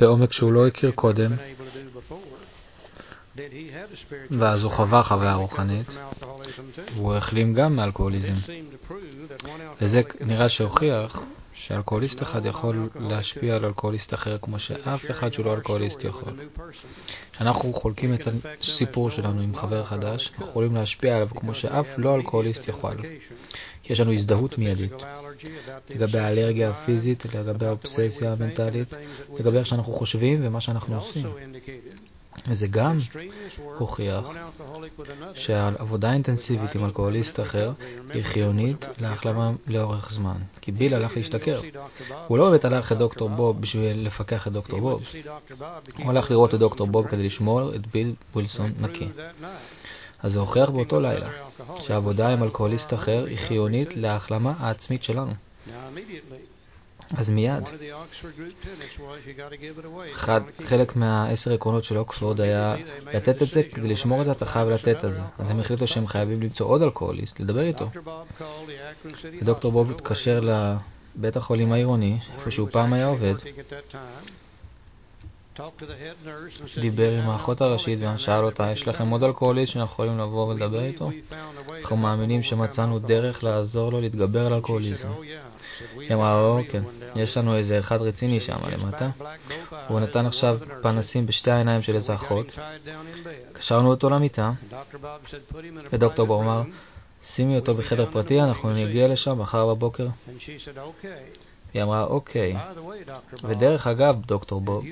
בעומק שהוא לא הכיר קודם, ואז הוא חווה חוויה רוחנית, והוא החלים גם מאלכוהוליזם. וזה נראה שהוכיח שאלכוהוליסט אחד יכול להשפיע על אלכוהוליסט אחר כמו שאף אחד שהוא לא אלכוהוליסט יכול. כשאנחנו חולקים את הסיפור שלנו עם חבר חדש, אנחנו יכולים להשפיע עליו כמו שאף לא אלכוהוליסט יכול. כי יש לנו הזדהות מיידית לגבי האלרגיה הפיזית, לגבי האובססיה המנטלית, לגבי איך שאנחנו חושבים ומה שאנחנו עושים. וזה גם הוכיח שהעבודה אינטנסיבית עם אלכוהוליסט אחר היא חיונית להחלמה לאורך זמן. כי ביל הלך להשתכר. הוא לא באמת הלך לדוקטור בוב בשביל לפקח את דוקטור בוב. הוא הלך לראות את דוקטור בוב כדי לשמור את ביל ווילסון נקי. אז זה הוכיח באותו לילה שהעבודה עם אלכוהוליסט אחר היא חיונית להחלמה העצמית שלנו. אז מיד. אחד, חלק מהעשר עקרונות של אוקספורד היה לתת את זה כדי לשמור את זה, אתה חייב לתת את זה. אז הם החליטו שהם חייבים למצוא עוד אלכוהוליסט, לדבר איתו. ודוקטור בוב התקשר לבית החולים העירוני, איפה שהוא פעם היה עובד, דיבר עם האחות הראשית ושאל אותה, יש לכם עוד אלכוהוליסט שאנחנו יכולים לבוא ולדבר איתו? אנחנו מאמינים שמצאנו דרך לעזור לו להתגבר על אלכוהוליזם. היא אמרה, או, כן, יש לנו איזה אחד רציני שם למטה. הוא נתן עכשיו פנסים בשתי העיניים של איזה אחות. קשרנו אותו למיטה, ודוקטור בוב אמר, שימי אותו בחדר פרטי, אנחנו נגיע לשם מחר בבוקר. היא אמרה, אוקיי. ודרך אגב, דוקטור בוב,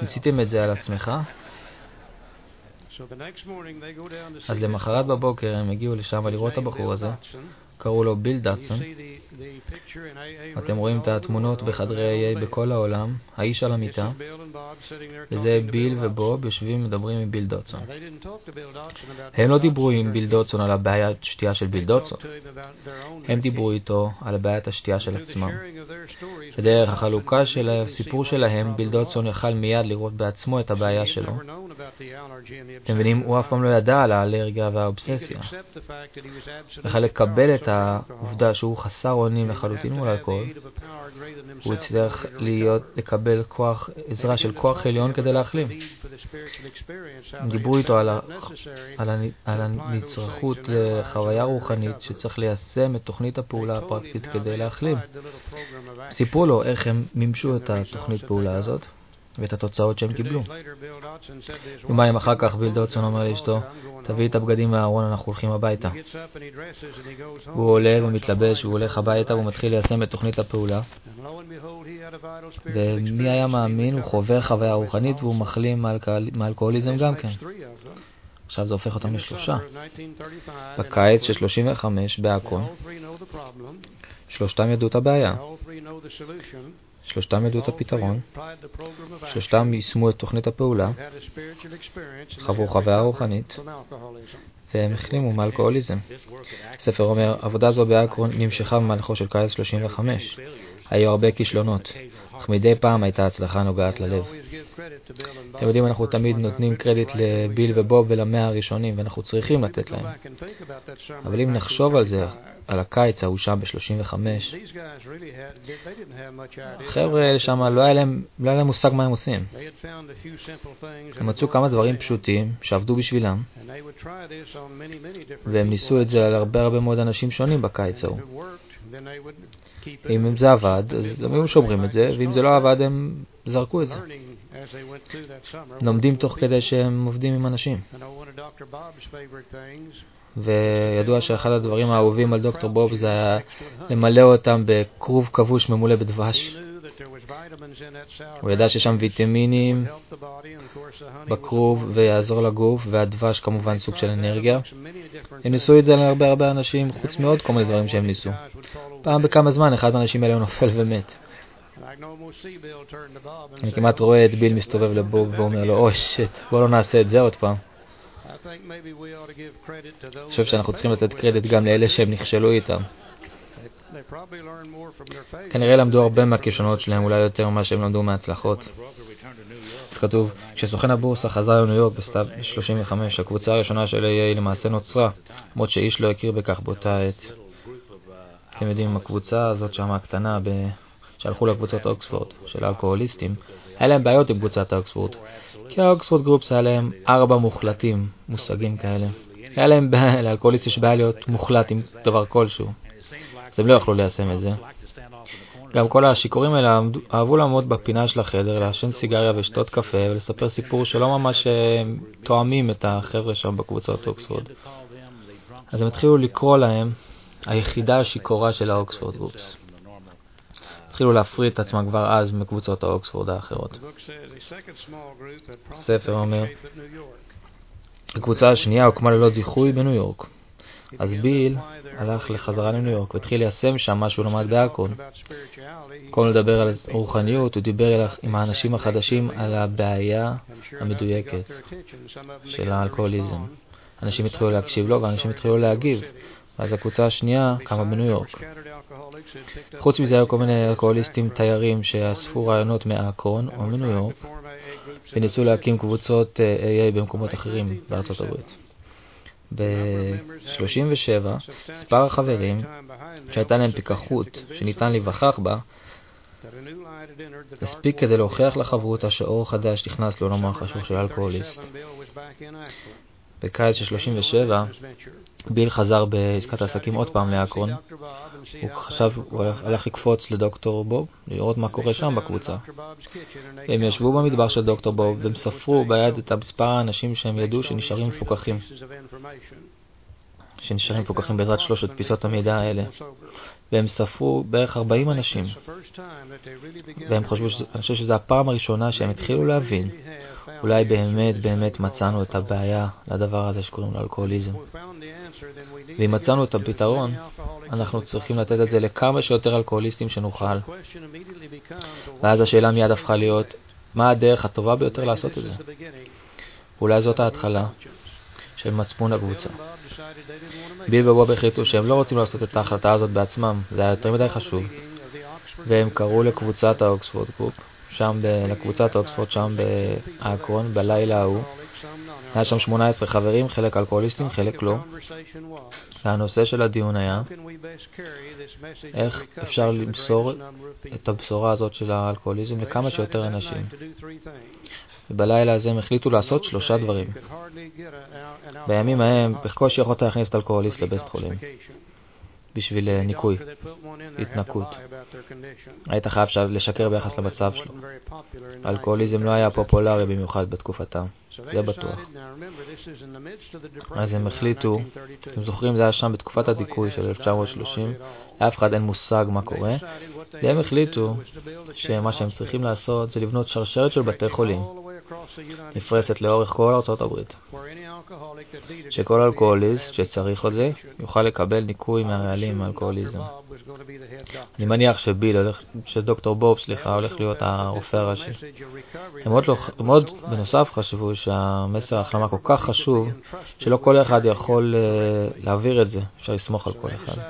ניסיתם את זה על עצמך? אז למחרת בבוקר הם הגיעו לשם לראות את הבחור הזה, קראו לו ביל דאטסון. אתם רואים את התמונות בחדרי AA בכל העולם, האיש על המיטה, וזה ביל ובוב יושבים ומדברים עם ביל דאטסון. הם לא דיברו עם ביל דאטסון על הבעיית שתייה של ביל דאטסון, הם דיברו איתו על הבעיית השתייה של עצמם. ודרך החלוקה של הסיפור שלהם, ביל דאטסון יכל מיד לראות בעצמו את הבעיה שלו. אתם מבינים, הוא אף פעם לא ידע על האלרגיה והאובססיה. יכל לקבל את העובדה שהוא חסר אונים לחלוטין מול אלכוהול, הוא הצליח להיות, לקבל כוח, עזרה של כוח עליון כדי להחלים. דיברו איתו על, ה, על, ה, על הנצרכות לחוויה רוחנית שצריך ליישם את תוכנית הפעולה הפרקטית כדי להחלים. סיפרו לו איך הם מימשו את התוכנית פעולה הזאת. ואת התוצאות שהם קיבלו. יומיים אחר כך ביל דודסון אומר לאשתו, תביאי את הבגדים מהארון, אנחנו הולכים הביתה. הוא עולה ומתלבש, הוא הולך הביתה והוא מתחיל ליישם את תוכנית הפעולה. ומי היה מאמין, הוא חווה חוויה רוחנית והוא מחלים מאלכוהוליזם גם כן. עכשיו זה הופך אותם לשלושה. בקיץ של 35 בעכו, שלושתם ידעו את הבעיה. שלושתם ידעו את הפתרון, שלושתם יישמו את תוכנית הפעולה, חוו חוויה רוחנית, והם החלימו מאלכוהוליזם. הספר אומר, עבודה זו באקרון נמשכה במהלכו של קיץ 35. היו הרבה כישלונות, אך מדי פעם הייתה הצלחה נוגעת ללב. אתם יודעים, אנחנו תמיד נותנים קרדיט לביל ובוב ולמאה הראשונים, ואנחנו צריכים לתת להם. אבל אם נחשוב על זה, על הקיץ ההוא שם ב-35, החבר'ה האלה שם, לא היה להם, לא היה להם מושג מה הם עושים. הם מצאו כמה דברים פשוטים שעבדו בשבילם, והם ניסו את זה על הרבה הרבה מאוד אנשים שונים בקיץ ההוא. אם זה עבד, אז הם היו שומרים את זה, ואם זה לא עבד, הם זרקו את זה. לומדים תוך כדי שהם עובדים עם אנשים. וידוע שאחד הדברים האהובים על דוקטור בוב זה היה למלא אותם בכרוב כבוש ממולא בדבש. הוא ידע שיש שם ויטמינים בכרוב ויעזור לגוף, והדבש כמובן סוג של אנרגיה. הם ניסו את זה להרבה הרבה אנשים, חוץ מעוד כל מיני דברים שהם ניסו. פעם בכמה זמן אחד מהאנשים האלה נופל ומת. אני כמעט רואה את ביל מסתובב לבוב ואומר לו, אוי שיט, בוא לא נעשה את זה עוד פעם. אני חושב שאנחנו צריכים לתת קרדיט גם לאלה שהם נכשלו איתם. כנראה למדו הרבה מהכישלונות שלהם, אולי יותר ממה שהם למדו מההצלחות. אז כתוב, כשסוכן הבורסה חזר לניו יורק בסתיו 35, הקבוצה הראשונה של AA למעשה נוצרה, למרות שאיש לא הכיר בכך באותה עת. אתם יודעים, הקבוצה הזאת שם הקטנה שהלכו לקבוצות אוקספורד של האלכוהוליסטים, היה להם בעיות עם קבוצת האוקספורד. כי האוקספורד גרופס היה להם ארבע מוחלטים, מושגים כאלה. היה להם לאלכוהוליסט יש בעיה להיות מוחלט עם דבר כלשהו. אז הם לא יכלו ליישם את זה. גם כל השיכורים האלה אהבו לעמוד בפינה של החדר, לעשן סיגריה ולשתות קפה ולספר סיפור שלא ממש אה, תואמים את החבר'ה שם בקבוצות אוקספורד. אז הם התחילו לקרוא להם היחידה השיכורה של האוקספורד גרופס. התחילו להפריד את עצמם כבר אז מקבוצות האוקספורד האחרות. הספר אומר, הקבוצה השנייה הוקמה ללא דיחוי בניו יורק. אז ביל הלך לחזרה לניו יורק והתחיל ליישם שם מה שהוא למד באקרון. במקום לדבר על רוחניות, הוא דיבר עם האנשים החדשים על הבעיה המדויקת של האלכוהוליזם. אנשים התחילו להקשיב לו ואנשים התחילו להגיב. ואז הקבוצה השנייה קמה בניו יורק. חוץ מזה היו כל מיני אלכוהוליסטים תיירים שאספו רעיונות מאקרון או מניו יורק וניסו להקים קבוצות AA במקומות אחרים בארצות הברית. ב-37, מספר החברים שהייתה להם פיקחות שניתן להיווכח בה, הספיק כדי להוכיח לחברותא שאור חדש נכנס לעולמו החשוך של אלכוהוליסט. בקיץ של 37, ביל חזר בעסקת העסקים עוד פעם לאקרון. הוא חשב, הוא הלך לקפוץ לדוקטור בוב, לראות מה קורה שם בקבוצה. הם ישבו במדבר של דוקטור בוב, והם ספרו ביד את מספר האנשים שהם ידעו שנשארים מפוקחים. שנשארים מפוקחים בעזרת שלושת פיסות המידע האלה. והם ספרו בערך 40 אנשים. והם חשבו, אני חושב שזו הפעם הראשונה שהם התחילו להבין, אולי באמת באמת מצאנו את הבעיה לדבר הזה שקוראים לו אלכוהוליזם. ואם מצאנו את הפתרון, אנחנו צריכים לתת את זה לכמה שיותר אלכוהוליסטים שנוכל. ואז השאלה מיד הפכה להיות, מה הדרך הטובה ביותר לעשות את זה? אולי זאת ההתחלה של מצפון הקבוצה. ביל ובוב החליטו שהם לא רוצים לעשות את ההחלטה הזאת בעצמם, זה היה יותר מדי חשוב. והם קראו לקבוצת ה Oxford Group, שם, ב, לקבוצת האוקספורד שם באקרון, בלילה ההוא. היה שם 18 חברים, חלק אלכוהוליסטים, חלק לא. והנושא של הדיון היה איך אפשר למסור את הבשורה הזאת של האלכוהוליזם לכמה שיותר אנשים. ובלילה הזה הם החליטו לעשות שלושה דברים. בימים ההם בקושי יכולת להכניס את אלכוהוליסט לבית חולים. בשביל אה, ניקוי, התנקות. היית חייב לשקר ביחס למצב שלו. אלכוהוליזם לא היה פופולרי במיוחד בתקופתם, זה בטוח. אז הם החליטו, אתם זוכרים, זה היה שם בתקופת הדיכוי של 1930, לאף אחד אין מושג מה קורה, והם החליטו שמה שהם צריכים לעשות זה לבנות שרשרת של בתי חולים. נפרסת לאורך כל ארצות הברית. שכל אלכוהוליסט שצריך את זה יוכל לקבל ניקוי מהרעלים מאלכוהוליזם. אני מניח שביל, הולך, שדוקטור בוב, סליחה, הולך להיות הרופא הראשי. הם עוד, לא, הם עוד בנוסף חשבו שהמסר ההחלמה כל כך חשוב, שלא כל אחד יכול uh, להעביר את זה, אפשר לסמוך על כל אחד.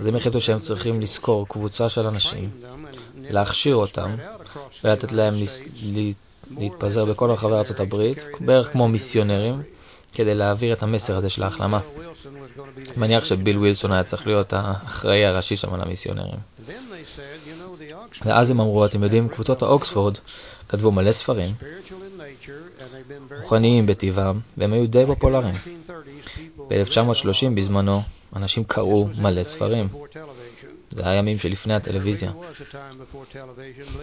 אז הם החליטו שהם צריכים לזכור קבוצה של אנשים, להכשיר אותם ולתת להם להתפזר בכל רחבי ארצות הברית, בערך כמו מיסיונרים, כדי להעביר את המסר הזה של ההחלמה. מניח שביל ווילסון היה צריך להיות האחראי הראשי שם על המיסיונרים. ואז הם אמרו, אתם יודעים, קבוצות האוקספורד כתבו מלא ספרים, רוחניים בטבעם, והם היו די פופולריים. ב-1930 בזמנו, אנשים קראו מלא ספרים. זה היה ימים שלפני הטלוויזיה.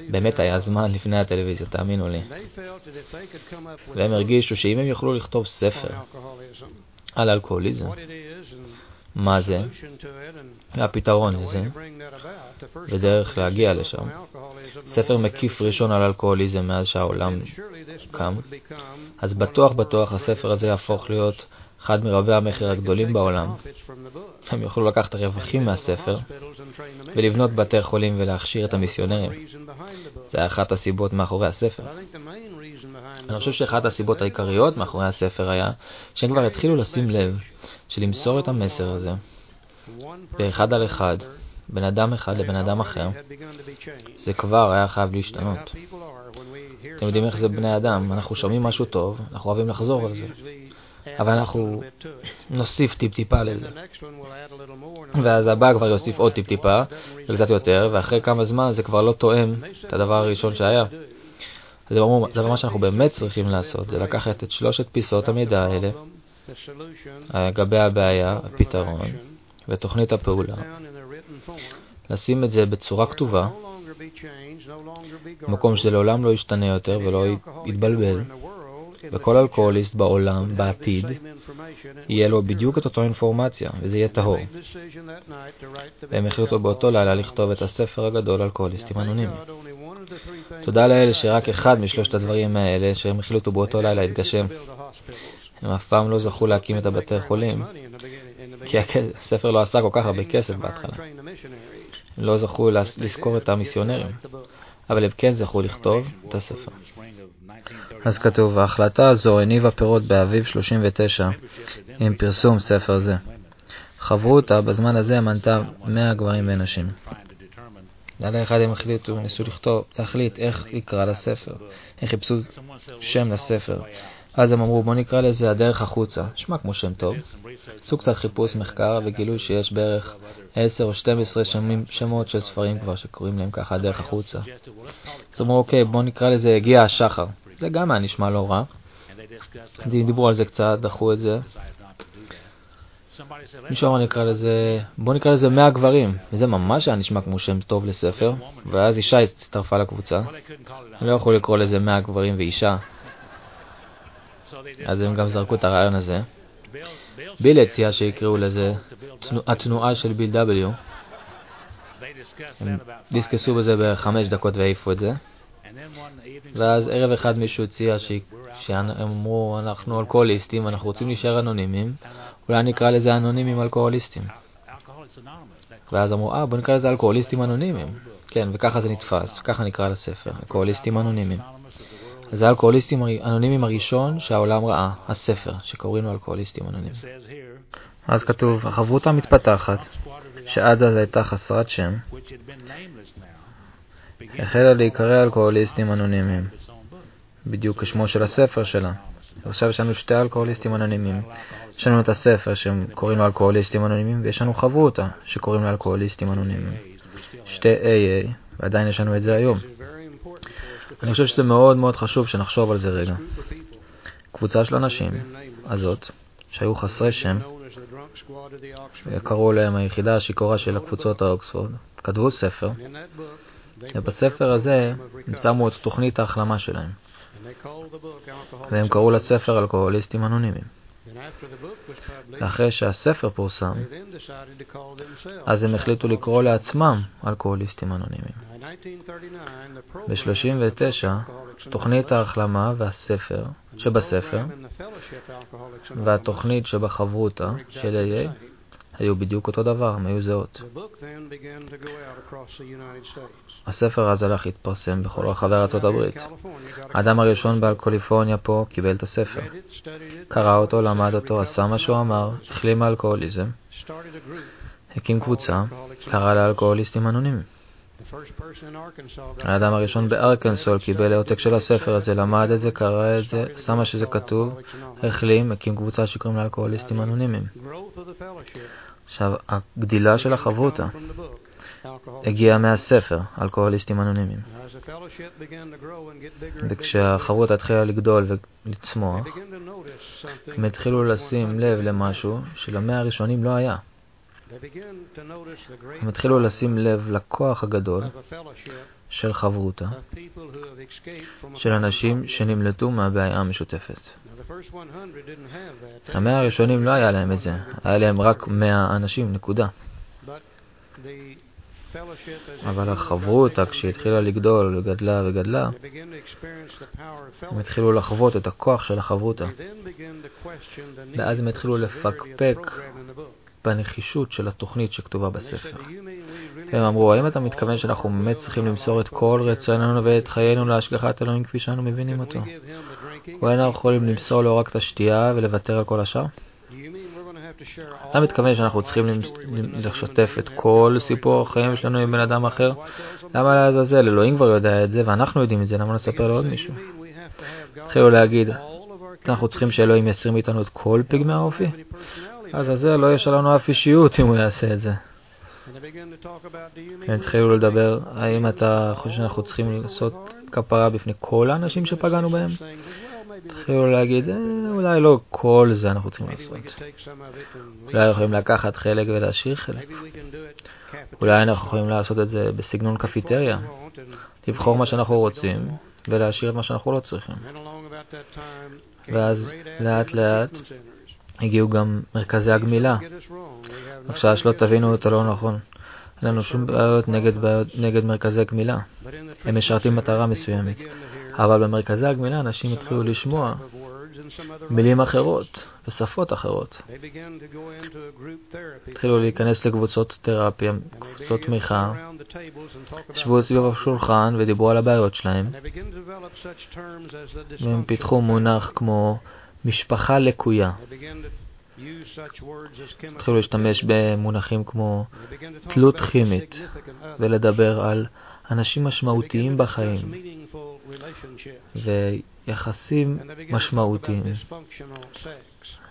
באמת היה זמן לפני הטלוויזיה, תאמינו לי. והם הרגישו שאם הם יוכלו לכתוב ספר על אלכוהוליזם, מה זה, והפתרון לזה, ודרך להגיע לשם. ספר מקיף ראשון על אלכוהוליזם מאז שהעולם קם, אז בטוח בטוח הספר הזה יהפוך להיות אחד מרבי המכר הגדולים בעולם. הם יוכלו לקחת את הרווחים מהספר ולבנות בתי חולים ולהכשיר את המיסיונרים. זה אחת הסיבות מאחורי הספר. אני חושב שאחת הסיבות העיקריות מאחורי הספר היה שהם כבר התחילו לשים לב שלמסור את המסר הזה באחד על אחד, בין אדם אחד לבן אדם אחר, זה כבר היה חייב להשתנות. אתם יודעים איך זה בני אדם, אנחנו שומעים משהו טוב, אנחנו אוהבים לחזור על זה. אבל אנחנו נוסיף טיפ-טיפה לזה. ואז הבא כבר יוסיף עוד טיפ-טיפה, וקצת יותר, ואחרי כמה זמן זה כבר לא תואם את הדבר הראשון שהיה. זה זה מה שאנחנו באמת צריכים לעשות, זה לקחת את שלושת פיסות המידע האלה, לגבי הבעיה, הפתרון, ותוכנית הפעולה, לשים את זה בצורה כתובה, במקום שזה לעולם לא ישתנה יותר ולא יתבלבל, וכל אלכוהוליסט בעולם, בעתיד, יהיה לו בדיוק את אותו אינפורמציה, וזה יהיה טהור. והם החליטו באותו לילה לכתוב את הספר הגדול אלכוהוליסטים אנונימיים. תודה לאל שרק אחד משלושת הדברים האלה שהם החליטו באותו לילה התגשם. הם אף פעם לא זכו להקים את הבתי חולים, כי הספר לא עשה כל כך הרבה כסף בהתחלה. לא זכו לזכור את המיסיונרים, אבל הם כן זכו לכתוב את הספר. אז כתוב, ההחלטה הזו הניבה פירות באביב 39 עם פרסום ספר זה. חברותא בזמן הזה מנתה 100 גברים ונשים. לילה אחד הם החליטו, ניסו לכתוב, להחליט איך יקרא לספר, איך חיפשו שם לספר. אז הם אמרו, בוא נקרא לזה הדרך החוצה. נשמע כמו שם טוב. עשו קצת חיפוש מחקר וגילו שיש בערך 10 או 12 שמים, שמות של ספרים כבר שקוראים להם ככה, הדרך החוצה. אז אמרו, אוקיי, בוא נקרא לזה הגיע השחר. זה גם היה נשמע לא רע. דיברו על זה קצת, דחו את זה. מישהו אמר נקרא לזה, בוא נקרא לזה 100 גברים, וזה ממש היה נשמע כמו שם טוב לספר, ואז אישה הצטרפה לקבוצה. הם לא יכלו לקרוא לזה 100 גברים ואישה, אז הם גם זרקו את הרעיון הזה. ביל הציע שיקראו לזה התנועה של ביל W. הם דיסקסו בזה בחמש דקות והעיפו את זה. ואז ערב אחד מישהו הציע שהם אמרו, אנחנו אלכוהוליסטים, אנחנו רוצים להישאר אנונימיים, אולי נקרא לזה אנונימיים אלכוהוליסטים. ואז אמרו, אה, בוא נקרא לזה אלכוהוליסטים אנונימיים. כן, וככה זה נתפס, וככה נקרא לספר, אלכוהוליסטים אנונימיים. זה האלכוהוליסטים האנונימיים הראשון שהעולם ראה, הספר, שקוראים לו אלכוהוליסטים אנונימיים. אז כתוב, החברותה מתפתחת, שעד אז הייתה חסרת שם, החלה להיקרא אלכוהוליסטים אנונימיים, בדיוק כשמו של הספר שלה. עכשיו יש לנו שתי אלכוהוליסטים אנונימיים. יש לנו את הספר שהם קוראים לו אלכוהוליסטים אנונימיים, ויש לנו חברותה שקוראים לו אלכוהוליסטים אנונימיים. שתי AA, ועדיין יש לנו את זה היום. אני חושב שזה מאוד מאוד חשוב שנחשוב על זה רגע. קבוצה של אנשים, הזאת, שהיו חסרי שם, קראו להם היחידה השיכורה של הקבוצות האוקספורד, כתבו ספר, ובספר הזה הם שמו את תוכנית ההחלמה שלהם, והם קראו לספר אלכוהוליסטים אנונימיים. ואחרי שהספר פורסם, אז הם החליטו לקרוא לעצמם אלכוהוליסטים אנונימיים. ב-39, תוכנית ההחלמה והספר שבספר והתוכנית שבחברותה של AA היו בדיוק אותו דבר, הם היו זהות. הספר אז הלך להתפרסם בכל רחבי ארצות הברית. האדם הראשון בקליפורניה פה קיבל את הספר. קרא אותו, למד אותו, עשה מה שהוא אמר, החלים מאלכוהוליזם, הקים קבוצה, קרא לאלכוהוליסטים אנונימיים. האדם הראשון בארקנסול קיבל העותק של הספר הזה, למד את זה, קרא את זה, שם מה שזה כתוב, החלים, הקים קבוצה שקוראים לאלכוהוליסטים אנונימיים. עכשיו, הגדילה של החברותה הגיעה מהספר, אלכוהוליסטים אנונימיים. וכשהחברותה התחילה לגדול ולצמוח, הם התחילו לשים לב למשהו שלמאה הראשונים לא היה. הם התחילו לשים לב לכוח הגדול של חברותה, של אנשים שנמלטו מהבעיה המשותפת. המאה הראשונים לא היה להם את זה, היה להם רק מאה אנשים, נקודה. אבל החברותה, כשהיא התחילה לגדול, וגדלה וגדלה, הם התחילו לחוות את הכוח של החברותה. ואז הם התחילו לפקפק בנחישות של התוכנית שכתובה בספר. הם אמרו, האם אתה מתכוון שאנחנו באמת צריכים למסור את כל רצוננו ואת חיינו להשגחת אלוהים כפי שאנו מבינים אותו? או אנחנו יכולים למסור לו רק את השתייה ולוותר על כל השאר? אתה מתכוון שאנחנו צריכים לשתף את כל סיפור החיים שלנו עם בן אדם אחר? למה לעזאזל? אלוהים כבר יודע את זה ואנחנו יודעים את זה, למה נספר לעוד מישהו? התחילו להגיד, אנחנו צריכים שאלוהים יסיר מאיתנו את כל פגמי האופי? אז זה לא יש לנו אף אישיות אם הוא יעשה את זה. הם התחילו לדבר, האם אתה חושב שאנחנו צריכים לעשות כפרה בפני כל האנשים שפגענו בהם? התחילו להגיד, אה, אולי לא כל זה אנחנו צריכים לעשות. אולי יכולים לקחת חלק ולהשאיר חלק. אולי אנחנו יכולים לעשות את זה בסגנון קפיטריה. לבחור מה שאנחנו רוצים ולהשאיר את מה שאנחנו לא צריכים. ואז לאט לאט הגיעו גם מרכזי הגמילה. עכשיו שלא תבינו את הלא נכון. אין לנו שום בעיות נגד, בעיות נגד מרכזי הגמילה. הם משרתים מטרה מסוימת. אבל במרכזי הגמילה אנשים התחילו לשמוע מילים אחרות ושפות אחרות. התחילו להיכנס לקבוצות תרפיה, קבוצות תמיכה, ישבו סביב השולחן ודיברו על הבעיות שלהם, והם פיתחו מונח כמו משפחה לקויה. התחילו להשתמש במונחים כמו תלות כימית ולדבר על אנשים משמעותיים בחיים ויחסים משמעותיים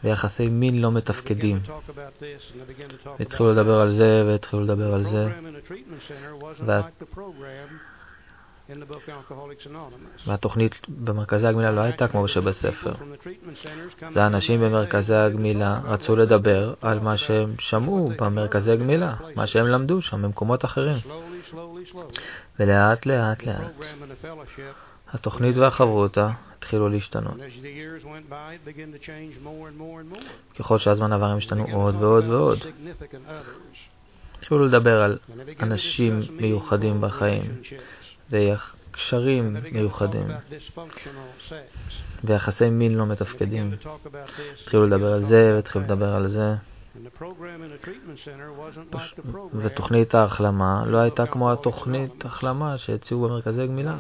ויחסי מין לא מתפקדים. התחילו לדבר על זה והתחילו לדבר על זה. והתוכנית במרכזי הגמילה לא הייתה כמו שבספר. זה האנשים במרכזי הגמילה רצו לדבר על מה שהם שמעו במרכזי הגמילה, מה שהם למדו שם במקומות אחרים. ולאט לאט לאט התוכנית והחברותה התחילו להשתנות. ככל שהזמן עבר הם השתנו עוד ועוד ועוד. התחילו לדבר על אנשים מיוחדים בחיים, וקשרים מיוחדים, ויחסי מין לא מתפקדים. התחילו לדבר על זה, והתחילו לדבר על זה. ותוכנית ההחלמה לא הייתה כמו התוכנית החלמה שהציעו במרכזי גמילה.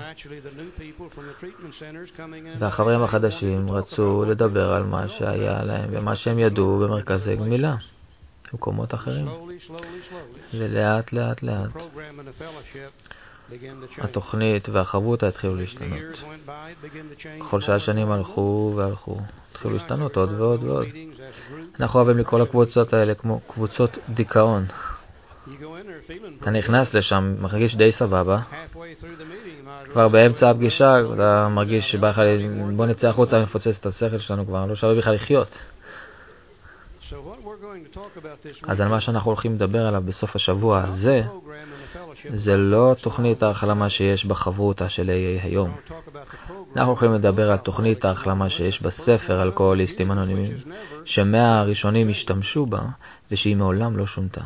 והחברים החדשים רצו לדבר על מה שהיה להם ומה שהם ידעו במרכזי גמילה, במקומות אחרים. ולאט לאט לאט התוכנית והחברותה התחילו להשתנות. ככל שהשנים הלכו והלכו, התחילו להשתנות עוד ועוד ועוד. אנחנו אוהבים לקרוא לקבוצות האלה כמו קבוצות דיכאון. אתה נכנס לשם, מרגיש די סבבה. כבר באמצע הפגישה אתה מרגיש שבא לך, בוא נצא החוצה ונפוצץ את השכל שלנו כבר, לא שווה בכלל לחיות. אז על מה שאנחנו הולכים לדבר עליו בסוף השבוע הזה, זה לא תוכנית ההחלמה שיש בחברותה של AA היום. אנחנו הולכים לדבר על תוכנית ההחלמה שיש בספר אלכוהוליסטים אנונימיים, שמאה הראשונים השתמשו בה ושהיא מעולם לא שונתה.